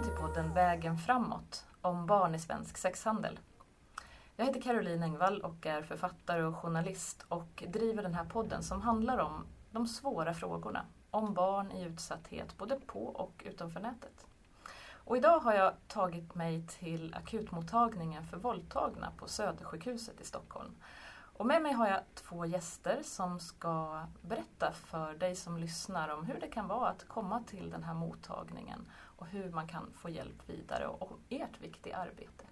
Välkommen till podden Vägen framåt om barn i svensk sexhandel. Jag heter Caroline Engvall och är författare och journalist och driver den här podden som handlar om de svåra frågorna om barn i utsatthet både på och utanför nätet. Och idag har jag tagit mig till akutmottagningen för våldtagna på Södersjukhuset i Stockholm. Och med mig har jag två gäster som ska berätta för dig som lyssnar om hur det kan vara att komma till den här mottagningen och hur man kan få hjälp vidare och ert viktiga arbete.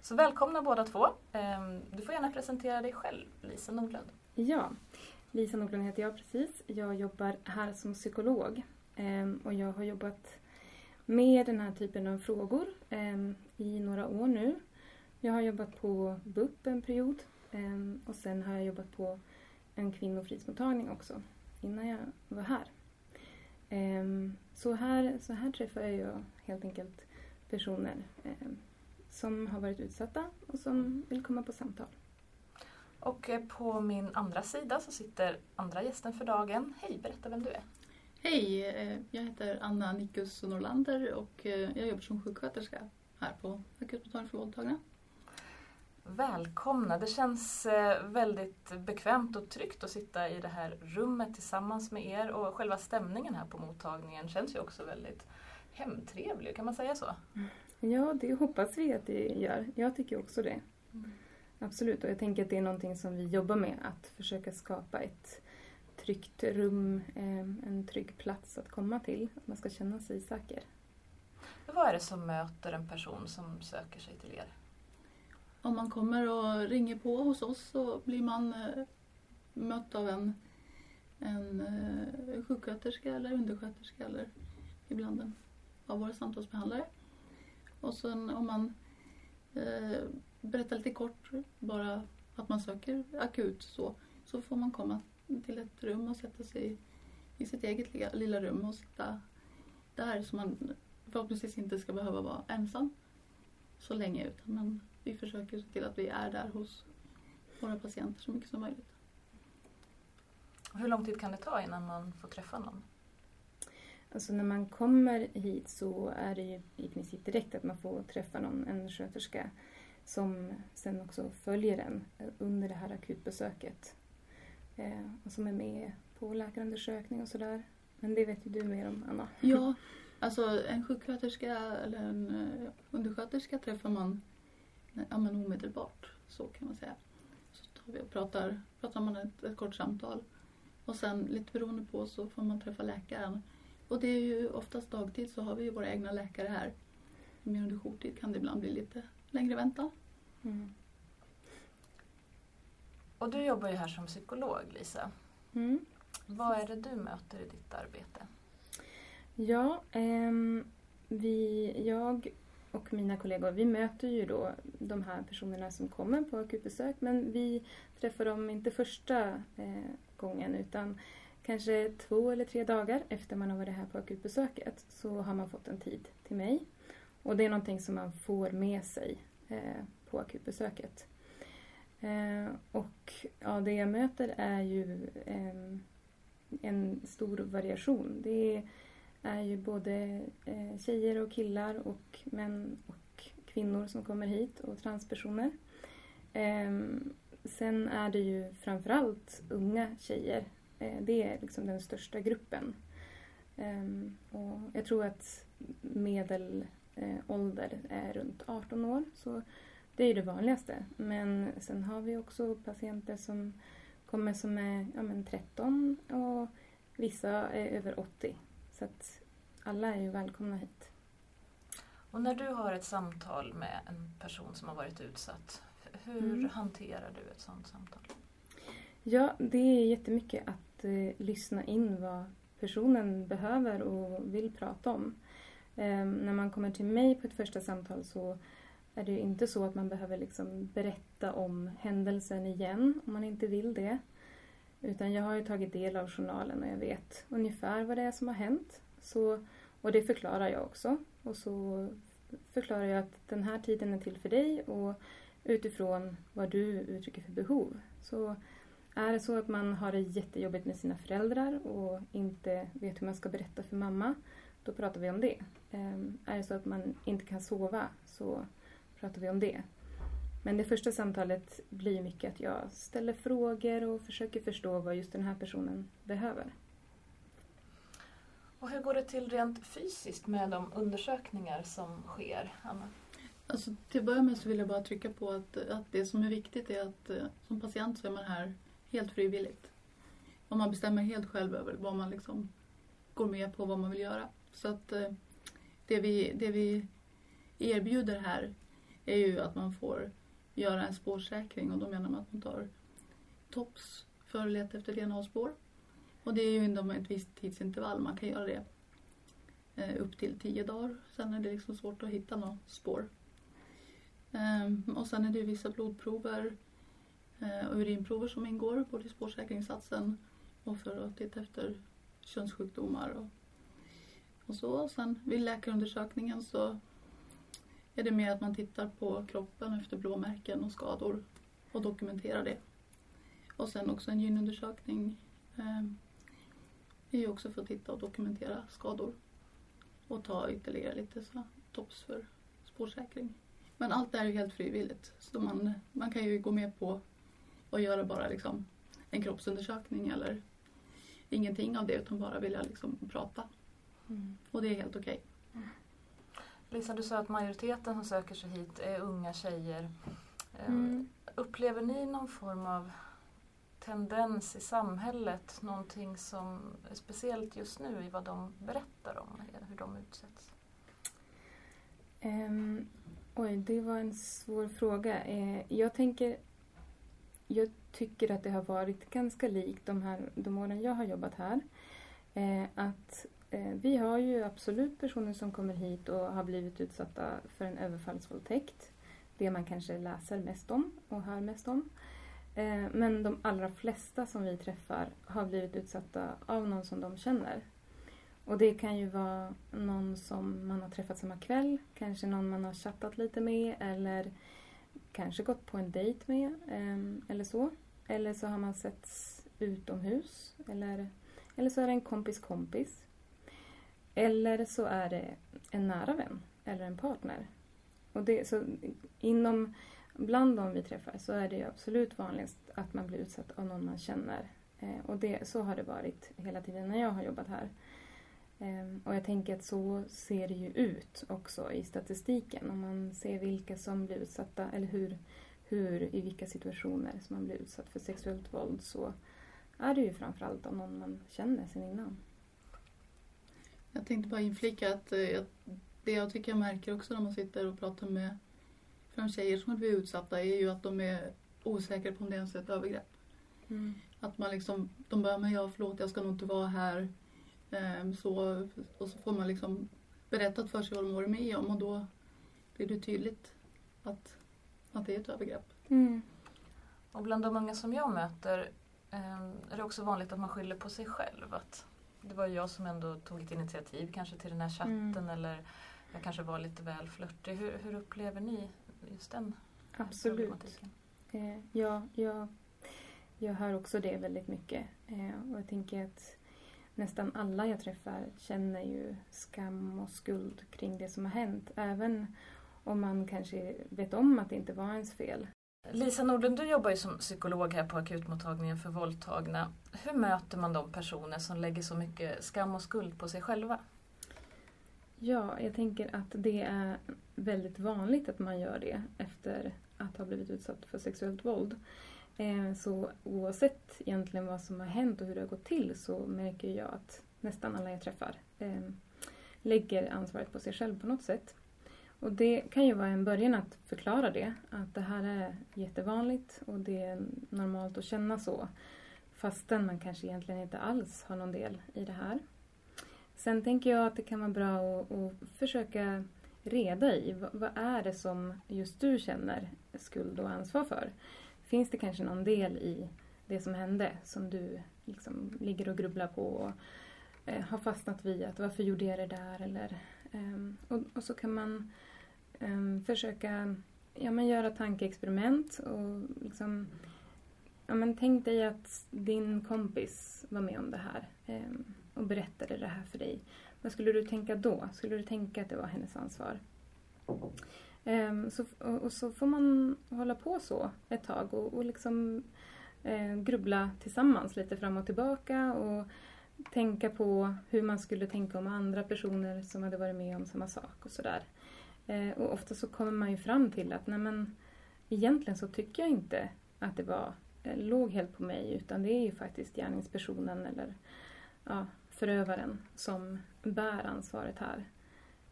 Så välkomna båda två. Ehm, du får gärna presentera dig själv, Lisa Nordlund. Ja, Lisa Nordlund heter jag precis. Jag jobbar här som psykolog ehm, och jag har jobbat med den här typen av frågor ehm, i några år nu. Jag har jobbat på BUP en period och sen har jag jobbat på en kvinnofridsmottagning också innan jag var här. Så här, så här träffar jag helt enkelt personer som har varit utsatta och som vill komma på samtal. Och eh, på min andra sida så sitter andra gästen för dagen. Hej, berätta vem du är. Hej, eh, jag heter Anna Nikus Norlander och eh, jag jobbar som sjuksköterska här på akutmottagningen för våldtagna. Välkomna! Det känns väldigt bekvämt och tryggt att sitta i det här rummet tillsammans med er och själva stämningen här på mottagningen känns ju också väldigt hemtrevlig, kan man säga så? Ja, det hoppas vi att det gör. Jag tycker också det. Mm. Absolut, och jag tänker att det är någonting som vi jobbar med, att försöka skapa ett tryggt rum, en trygg plats att komma till, att man ska känna sig säker. Vad är det som möter en person som söker sig till er? Om man kommer och ringer på hos oss så blir man eh, mött av en, en eh, sjuksköterska eller undersköterska eller ibland en av våra samtalsbehandlare. Och sen om man eh, berättar lite kort, bara att man söker akut så, så får man komma till ett rum och sätta sig i sitt eget lilla rum och sitta där så man förhoppningsvis inte ska behöva vara ensam så länge utan man, vi försöker se till att vi är där hos våra patienter så mycket som möjligt. hur lång tid kan det ta innan man får träffa någon? Alltså när man kommer hit så är det ju i princip direkt att man får träffa någon, en sköterska som sen också följer en under det här akutbesöket. Eh, och som är med på läkarundersökning och sådär. Men det vet ju du mer om, Anna. Ja, alltså en sjuksköterska eller en uh, undersköterska träffar man ja, men omedelbart, så kan man säga. Så tar vi och pratar, pratar man ett, ett kort samtal. Och sen lite beroende på så får man träffa läkaren och det är ju oftast dagtid så har vi ju våra egna läkare här. Men under jourtid kan det ibland bli lite längre väntan. Mm. Och du jobbar ju här som psykolog Lisa. Mm. Vad är det du möter i ditt arbete? Ja, eh, vi, jag och mina kollegor, vi möter ju då de här personerna som kommer på akutbesök men vi träffar dem inte första eh, gången utan kanske två eller tre dagar efter man har varit här på akutbesöket så har man fått en tid till mig. Och det är någonting som man får med sig eh, på akutbesöket. Eh, och ja, det jag möter är ju eh, en stor variation. Det är är ju både eh, tjejer och killar och män och kvinnor som kommer hit och transpersoner. Ehm, sen är det ju framförallt unga tjejer Eh, det är liksom den största gruppen. Ehm, och jag tror att medelålder eh, är runt 18 år. Så det är det vanligaste. Men sen har vi också patienter som kommer som är ja, men 13 och vissa är över 80. Så att alla är ju välkomna hit. Och när du har ett samtal med en person som har varit utsatt, hur mm. hanterar du ett sådant samtal? Ja, det är jättemycket att eh, lyssna in vad personen behöver och vill prata om. Eh, när man kommer till mig på ett första samtal så är det inte så att man behöver liksom berätta om händelsen igen om man inte vill det. Utan jag har ju tagit del av journalen och jag vet ungefär vad det är som har hänt. Så, och det förklarar jag också. Och så förklarar jag att den här tiden är till för dig och utifrån vad du uttrycker för behov. Så är det så att man har det jättejobbigt med sina föräldrar och inte vet hur man ska berätta för mamma, då pratar vi om det. Ehm, är det så att man inte kan sova så pratar vi om det. Men det första samtalet blir mycket att jag ställer frågor och försöker förstå vad just den här personen behöver. Och hur går det till rent fysiskt med de undersökningar som sker, Anna? Alltså, till att börja med så vill jag bara trycka på att, att det som är viktigt är att eh, som patient så är man här helt frivilligt. Och man bestämmer helt själv över vad man liksom går med på, vad man vill göra. Så att eh, det vi, det vi erbjuder här är ju att man får göra en spårsäkring och då menar man att man tar TOPS för att leta efter DNA-spår. Och det är ju inom ett visst tidsintervall man kan göra det. Eh, upp till tio dagar. Sen är det liksom svårt att hitta något spår. Eh, och sen är det ju vissa blodprover eh, och urinprover som ingår både i spårsäkringssatsen och för att titta efter könssjukdomar och, och så. Och sen vid läkarundersökningen så är det mer att man tittar på kroppen efter blåmärken och skador och dokumenterar det. Och sen också en gynundersökning eh, är ju också för att titta och dokumentera skador och ta ytterligare lite så, tops för spårsäkring. Men allt det här är ju helt frivilligt så man, man kan ju gå med på att göra bara liksom en kroppsundersökning eller ingenting av det utan bara vilja liksom prata. Mm. Och det är helt okej. Lisa, du sa att majoriteten som söker sig hit är unga tjejer. Eh, Mm. Upplever ni någon form av tendens i samhället, någonting som är speciellt just nu i vad de berättar om, hur de utsätts? Ehm, oj, det var en svår fråga. Eh, jag tänker... Jag tycker att det har varit ganska likt de, här, de åren jag har jobbat här. Eh, att Eh, vi har ju absolut personer som kommer hit och har blivit utsatta för en överfallsvåldtäkt. Det man kanske läser mest om och hör mest om. Eh, men de allra flesta som vi träffar har blivit utsatta av någon som de känner. Och det kan ju vara någon som man har träffat samma kväll, kanske någon man har chattat lite med eller kanske gått på en dejt med ehm, eller så. Eller så har man setts utomhus eller, eller så är det en kompis kompis. Eller så är det en nära vän eller en partner. Och det, så inom, bland de vi träffar så är det ju absolut vanligast att man blir utsatt av någon man känner. Eh, och det, så har det varit hela tiden när jag har jobbat här. Eh, Och jag tänker att så ser det ju ut också i statistiken. Om man ser vilka som blir utsatta eller hur, hur i vilka situationer som man blir utsatt för sexuellt våld så är det ju framförallt av någon man känner sedan innan. Jag tänkte bara inflika att eh, jag- det jag tycker jag märker också när man sitter och pratar med för tjejer som har blivit utsatta är ju att de är osäkra på om det ens är ett övergrepp. Att man liksom, de börjar med ja förlåt jag ska nog inte vara här. Ehm, så, och så får man liksom berättat för sig vad de varit med om och då blir det tydligt att, att det är ett övergrepp. Mm. Och bland de unga som jag möter eh, är det också vanligt att man skyller på sig själv. Att det var jag som ändå tog ett initiativ kanske till den här chatten Mm. eller jag kanske var lite väl flörtig. Hur, hur upplever ni just den Absolut. problematiken? Eh, ja, jag, jag hör också det väldigt mycket. Eh, och jag tänker att nästan alla jag träffar känner ju skam och skuld kring det som har hänt. Även om man kanske vet om att det inte var ens fel. Lisa Nordlund, du jobbar ju som psykolog här på akutmottagningen för våldtagna. Hur möter man de personer som lägger så mycket skam och skuld på sig själva? Ja, jag tänker att det är väldigt vanligt att man gör det efter att ha blivit utsatt för sexuellt våld. Eh, Så oavsett egentligen vad som har hänt och hur det har gått till så märker jag att nästan alla jag träffar eh, lägger ansvaret på sig själv på något sätt. Och det kan ju vara en början att förklara det, att det här är jättevanligt och det är normalt att känna så. Fastän man kanske egentligen inte alls har någon del i det här. Sen tänker jag att det kan vara bra att, att försöka reda i vad, vad är det som just du känner skuld och ansvar för. Finns det kanske någon del i det som hände som du liksom ligger och grubblar på och eh, har fastnat vid att varför gjorde jag det där eller ehm, och, och så kan man Ehm, försöka ja, men göra tankeexperiment och liksom ja, men tänk dig att din kompis var med om det här ehm, och berättade det här för dig. vad skulle du tänka då? Skulle du tänka att det var hennes ansvar? Um, så, och, och, så får man hålla på så ett tag och, och liksom eh, grubbla tillsammans lite fram och tillbaka och tänka på hur man skulle tänka om andra personer som hade varit med om samma sak och sådär. Eh, och ofta så kommer man ju fram till att nej men egentligen så tycker jag inte att det var, eh, låg helt på mig utan det är ju faktiskt gärningspersonen eller ja, förövaren som bär ansvaret här.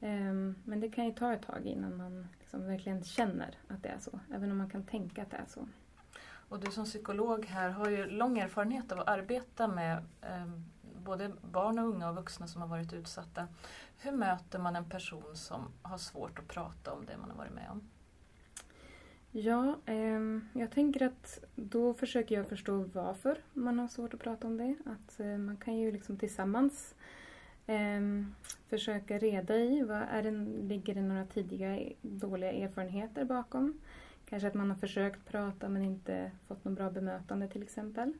Eh, men det kan ju ta ett tag innan man liksom verkligen känner att det är så, även om man kan tänka att det är så. Och du som psykolog här har ju lång erfarenhet av att arbeta med ehm, både barn och unga och vuxna som har varit utsatta. Hur möter man en person som har svårt att prata om det man har varit med om? Ja, eh, jag tänker att då försöker jag förstå varför man har svårt att prata om det. Att eh, man kan ju liksom tillsammans eh, försöka reda i, vad är det, ligger det några tidiga dåliga erfarenheter bakom? Kanske att man har försökt prata men inte fått något bra bemötande till exempel.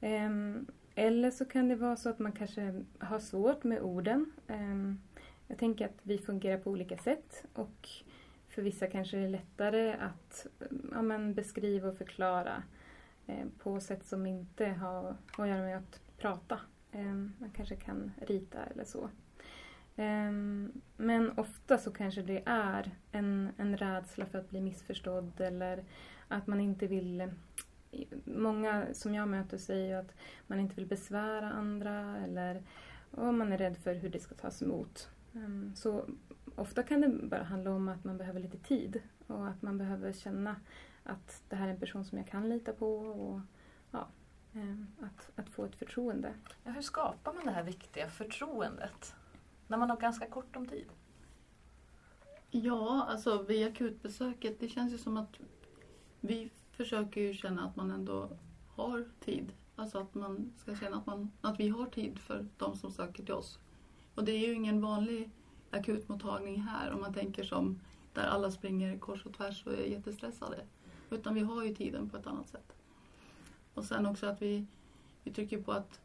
Ehm, eller så kan det vara så att man kanske har svårt med orden. Ehm, jag tänker att vi fungerar på olika sätt och för vissa kanske det är lättare att ja, men beskriva och förklara eh, på sätt som inte har att göra med att prata. Ehm, man kanske kan rita eller så. Ehm, men ofta så kanske det är en, en rädsla för att bli missförstådd eller att man inte vill Många som jag möter säger att man inte vill besvära andra eller och man är rädd för hur det ska tas emot. Ehm, så ofta kan det bara handla om att man behöver lite tid och att man behöver känna att det här är en person som jag kan lita på och ja, ehm, att, att få ett förtroende. Ja, hur skapar man det här viktiga förtroendet när man har ganska kort om tid? Ja, alltså vid akutbesöket, det känns ju som att vi försöker ju känna att man ändå har tid. Alltså att man ska känna att, man, att vi har tid för de som söker till oss. Och det är ju ingen vanlig akutmottagning här om man tänker som där alla springer kors och tvärs och är jättestressade. Utan vi har ju tiden på ett annat sätt. Och sen också att vi, vi trycker på att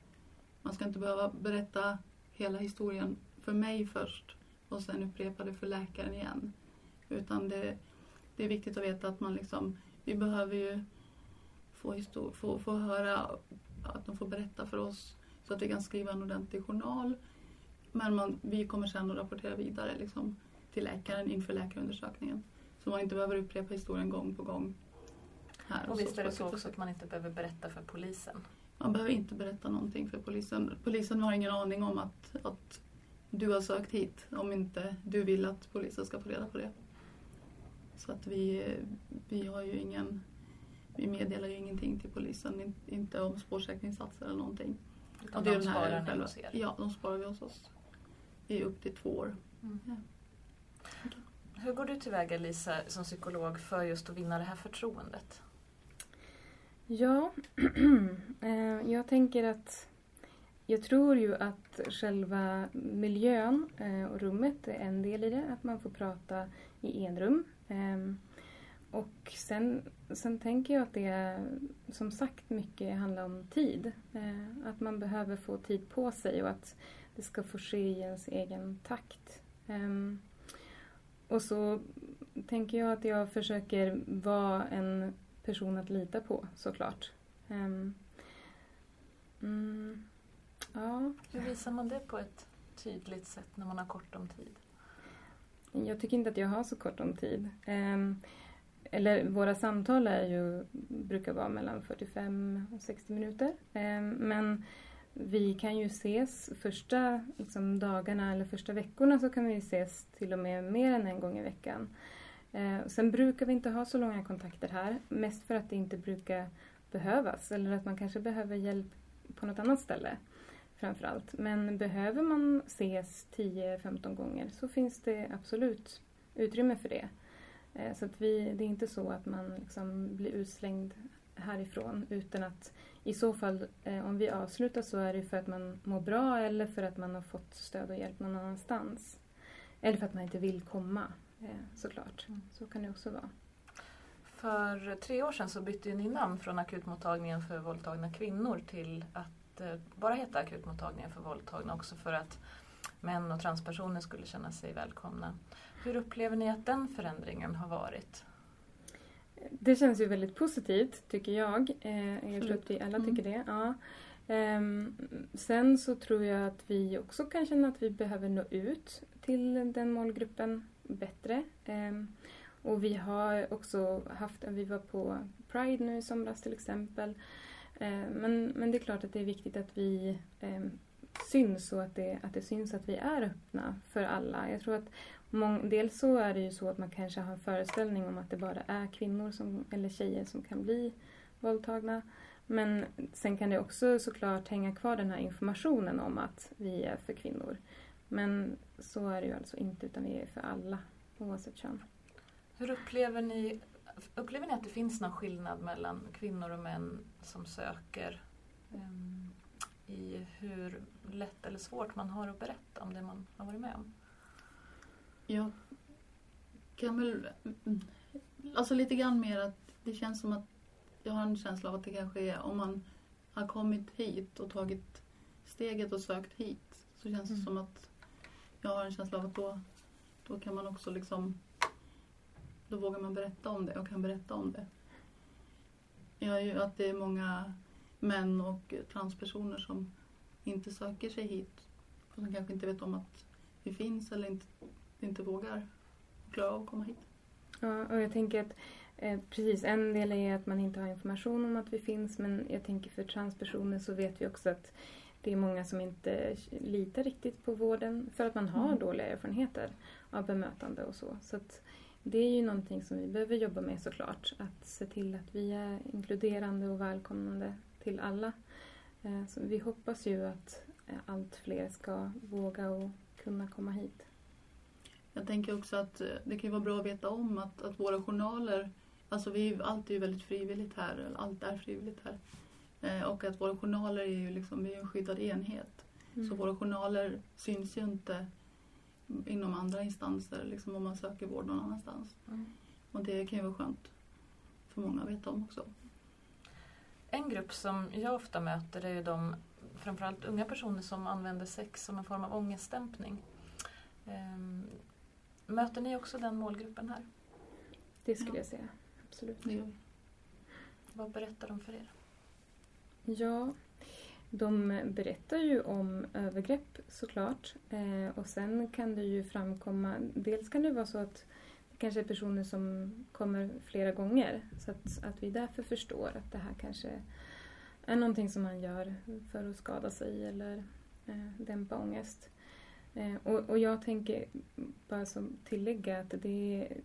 man ska inte behöva berätta hela historien för mig först och sen upprepa det för läkaren igen. Utan det, det är viktigt att veta att man liksom, vi behöver ju få, histor- få, få höra att de får berätta för oss så att vi kan skriva en ordentlig journal men man, vi kommer sen att rapportera vidare liksom, till läkaren inför läkarundersökningen. Så man inte behöver upprepa historien gång på gång. Här och, och visst är det så också att man inte behöver berätta för polisen? Man behöver inte berätta någonting för polisen. Polisen har ingen aning om att, att du har sökt hit om inte du vill att polisen ska få reda på det. Så att vi, vi har ju ingen, vi meddelar ju ingenting till polisen, inte om spårsäkringsinsatser eller någonting. Utan de sparar ni hos er? Ja, de sparar vi hos oss i upp till två år. Mm. Ja. Okay. Hur går du tillväga Lisa som psykolog för just att vinna det här förtroendet? Ja, eh, jag tänker att jag tror ju att själva miljön eh, och rummet är en del i det. Att man får prata i enrum. Ehm, och sen, sen tänker jag att det som sagt mycket handlar om tid. Eh, att man behöver få tid på sig och att det ska få ske i ens egen takt. Um, och så tänker jag att jag försöker vara en person att lita på såklart. Um, mm, ja. Hur visar man det på ett tydligt sätt när man har kort om tid? Jag tycker inte att jag har så kort om tid. Ehm, eller våra samtal är ju, brukar vara mellan 45 och 60 minuter. Ehm, men vi kan ju ses första liksom, dagarna eller första veckorna så kan vi ses till och med mer än en gång i veckan. Eh, sen brukar vi inte ha så långa kontakter här, mest för att det inte brukar behövas eller att man kanske behöver hjälp på något annat ställe framförallt. Men behöver man ses 10-15 gånger så finns det absolut utrymme för det. Eh, så att vi, det är inte så att man liksom blir utslängd härifrån utan att i så fall, eh, om vi avslutar så är det för att man mår bra eller för att man har fått stöd och hjälp någon annanstans. Eller för att man inte vill komma, eh, såklart. Mm. Så kan det också vara. För tre år sedan så bytte ni namn från akutmottagningen för våldtagna kvinnor till att eh, bara heta akutmottagningen för våldtagna också för att män och transpersoner skulle känna sig välkomna. Hur upplever ni att den förändringen har varit? Det känns ju väldigt positivt tycker jag. Eh, jag tror att vi alla Mm. tycker det. Ja. Ehm, sen så tror jag att vi också kan känna att vi behöver nå ut till den målgruppen bättre. Ehm, och vi har också haft, vi var på Pride nu i somras till exempel. Eh, men, men det är klart att det är viktigt att vi eh, syns och att det, att det syns att vi är öppna för alla. Jag tror att mång, dels så är det ju så att man kanske har en föreställning om att det bara är kvinnor som, eller tjejer som kan bli våldtagna. Men sen kan det också såklart hänga kvar den här informationen om att vi är för kvinnor. Men så är det ju alltså inte utan vi är för alla oavsett kön. Hur upplever ni, upplever ni att det finns någon skillnad mellan kvinnor och män som söker ehm, i hur lätt eller svårt man har att berätta om det man har varit med om? Jag kan väl... mm, Alltså lite grann mer att det känns som att jag har en känsla av att det kanske är om man har kommit hit och tagit steget och sökt hit så känns det Mm. som att jag har en känsla av att då, då kan man också liksom då vågar man berätta om det och kan berätta om det. Jag är ju att det är många män och transpersoner som inte söker sig hit och som kanske inte vet om att vi finns eller inte, inte vågar klara av att komma hit. Ja, och jag tänker att eh, precis, en del är att man inte har information om att vi finns men jag tänker för transpersoner så vet vi också att det är många som inte litar riktigt på vården för att man har Mm. dåliga erfarenheter av bemötande och så. Så att det är ju någonting som vi behöver jobba med såklart. Att se till att vi är inkluderande och välkomnande till alla. Eh, Så vi hoppas ju att eh, allt fler ska våga och kunna komma hit. Jag tänker också att eh, det kan vara bra att veta om att, att våra journaler, alltså vi allt är ju väldigt frivilligt här, allt är frivilligt här. Och att våra journaler är ju liksom, vi är en skyddad enhet. Mm. Så våra journaler syns ju inte inom andra instanser, liksom om man söker vård någon annanstans. Och det kan ju vara skönt för många att veta om också. En grupp som jag ofta möter är ju de framförallt unga personer som använder sex som en form av ångestdämpning. Ehm, möter ni också den målgruppen här? Det skulle Ja. jag säga. Absolut. Det gör vi. Vad berättar de för er? Ja, de berättar ju om övergrepp såklart. Eh, och sen kan det ju framkomma, dels kan det vara så att det kanske är personer som kommer flera gånger. Så att, att vi därför förstår att det här kanske är någonting som man gör för att skada sig eller eh, dämpa ångest. Eh, och, och jag tänker bara som tillägga att det är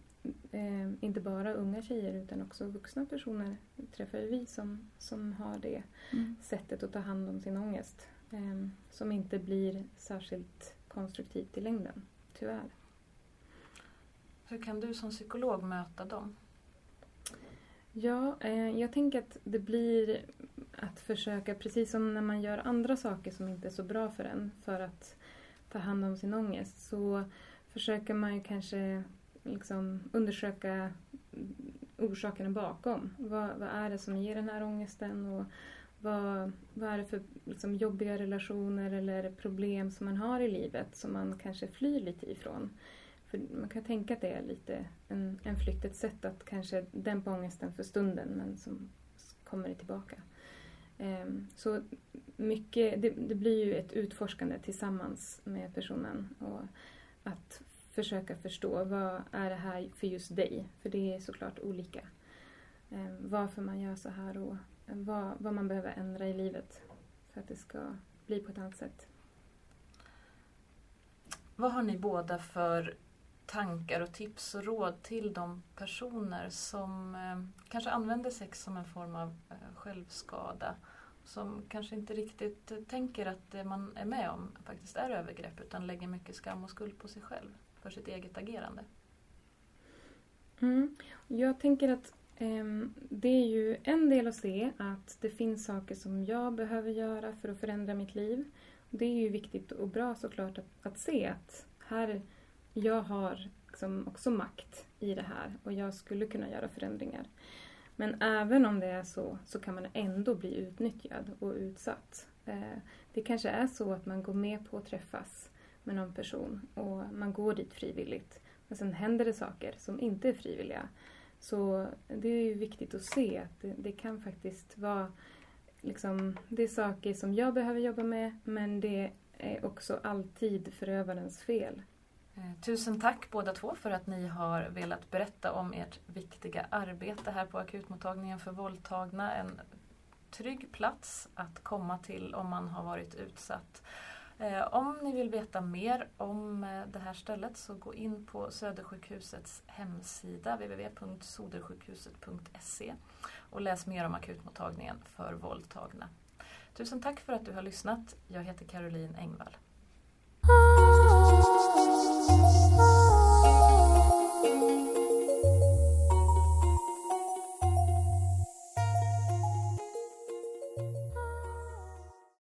eh, inte bara unga tjejer utan också vuxna personer träffar vi som, som har det Mm. sättet att ta hand om sin ångest. Eh, som inte blir särskilt konstruktivt i längden, tyvärr. Hur kan du som psykolog möta dem? Ja, eh, jag tänker att det blir att försöka, precis som när man gör andra saker som inte är så bra för en, för att ta hand om sin ångest, så försöker man ju kanske liksom undersöka orsakerna bakom. Vad, vad är det som ger den här ångesten och vad, vad är det för liksom, jobbiga relationer eller problem som man har i livet som man kanske flyr lite ifrån. För man kan tänka att det är lite en, en flykt, ett sätt att kanske dämpa ångesten för stunden men som kommer kommer tillbaka. Ehm, så mycket, det, det blir ju ett utforskande tillsammans med personen och att försöka förstå vad är det här för just dig? För det är såklart olika. Eh, varför man gör så här och eh, vad, vad man behöver ändra i livet för att det ska bli på ett annat sätt. Vad har ni båda för tankar och tips och råd till de personer som eh, kanske använder sex som en form av eh, självskada? Som kanske inte riktigt eh, tänker att det man är med om faktiskt är övergrepp utan lägger mycket skam och skuld på sig själv för sitt eget agerande. Mm. Jag tänker att eh, det är ju en del att se att det finns saker som jag behöver göra för att förändra mitt liv. Det är ju viktigt och bra såklart att, att se att här, jag har liksom också makt i det här och jag skulle kunna göra förändringar. Men även om det är så, så kan man ändå bli utnyttjad och utsatt. Eh, det kanske är så att man går med på att träffas med någon person och man går dit frivilligt. Men sen händer det saker som inte är frivilliga. Så det är ju viktigt att se att det, det kan faktiskt vara liksom, det är saker som jag behöver jobba med men det är också alltid förövarens fel. Eh, tusen tack båda två för att ni har velat berätta om ert viktiga arbete här på akutmottagningen för våldtagna. En trygg plats att komma till om man har varit utsatt. Eh, om ni vill veta mer om eh, det här stället så gå in på Södersjukhusets hemsida www.sodersjukhuset.se och läs mer om akutmottagningen för våldtagna. Tusen tack för att du har lyssnat. Jag heter Caroline Engvall.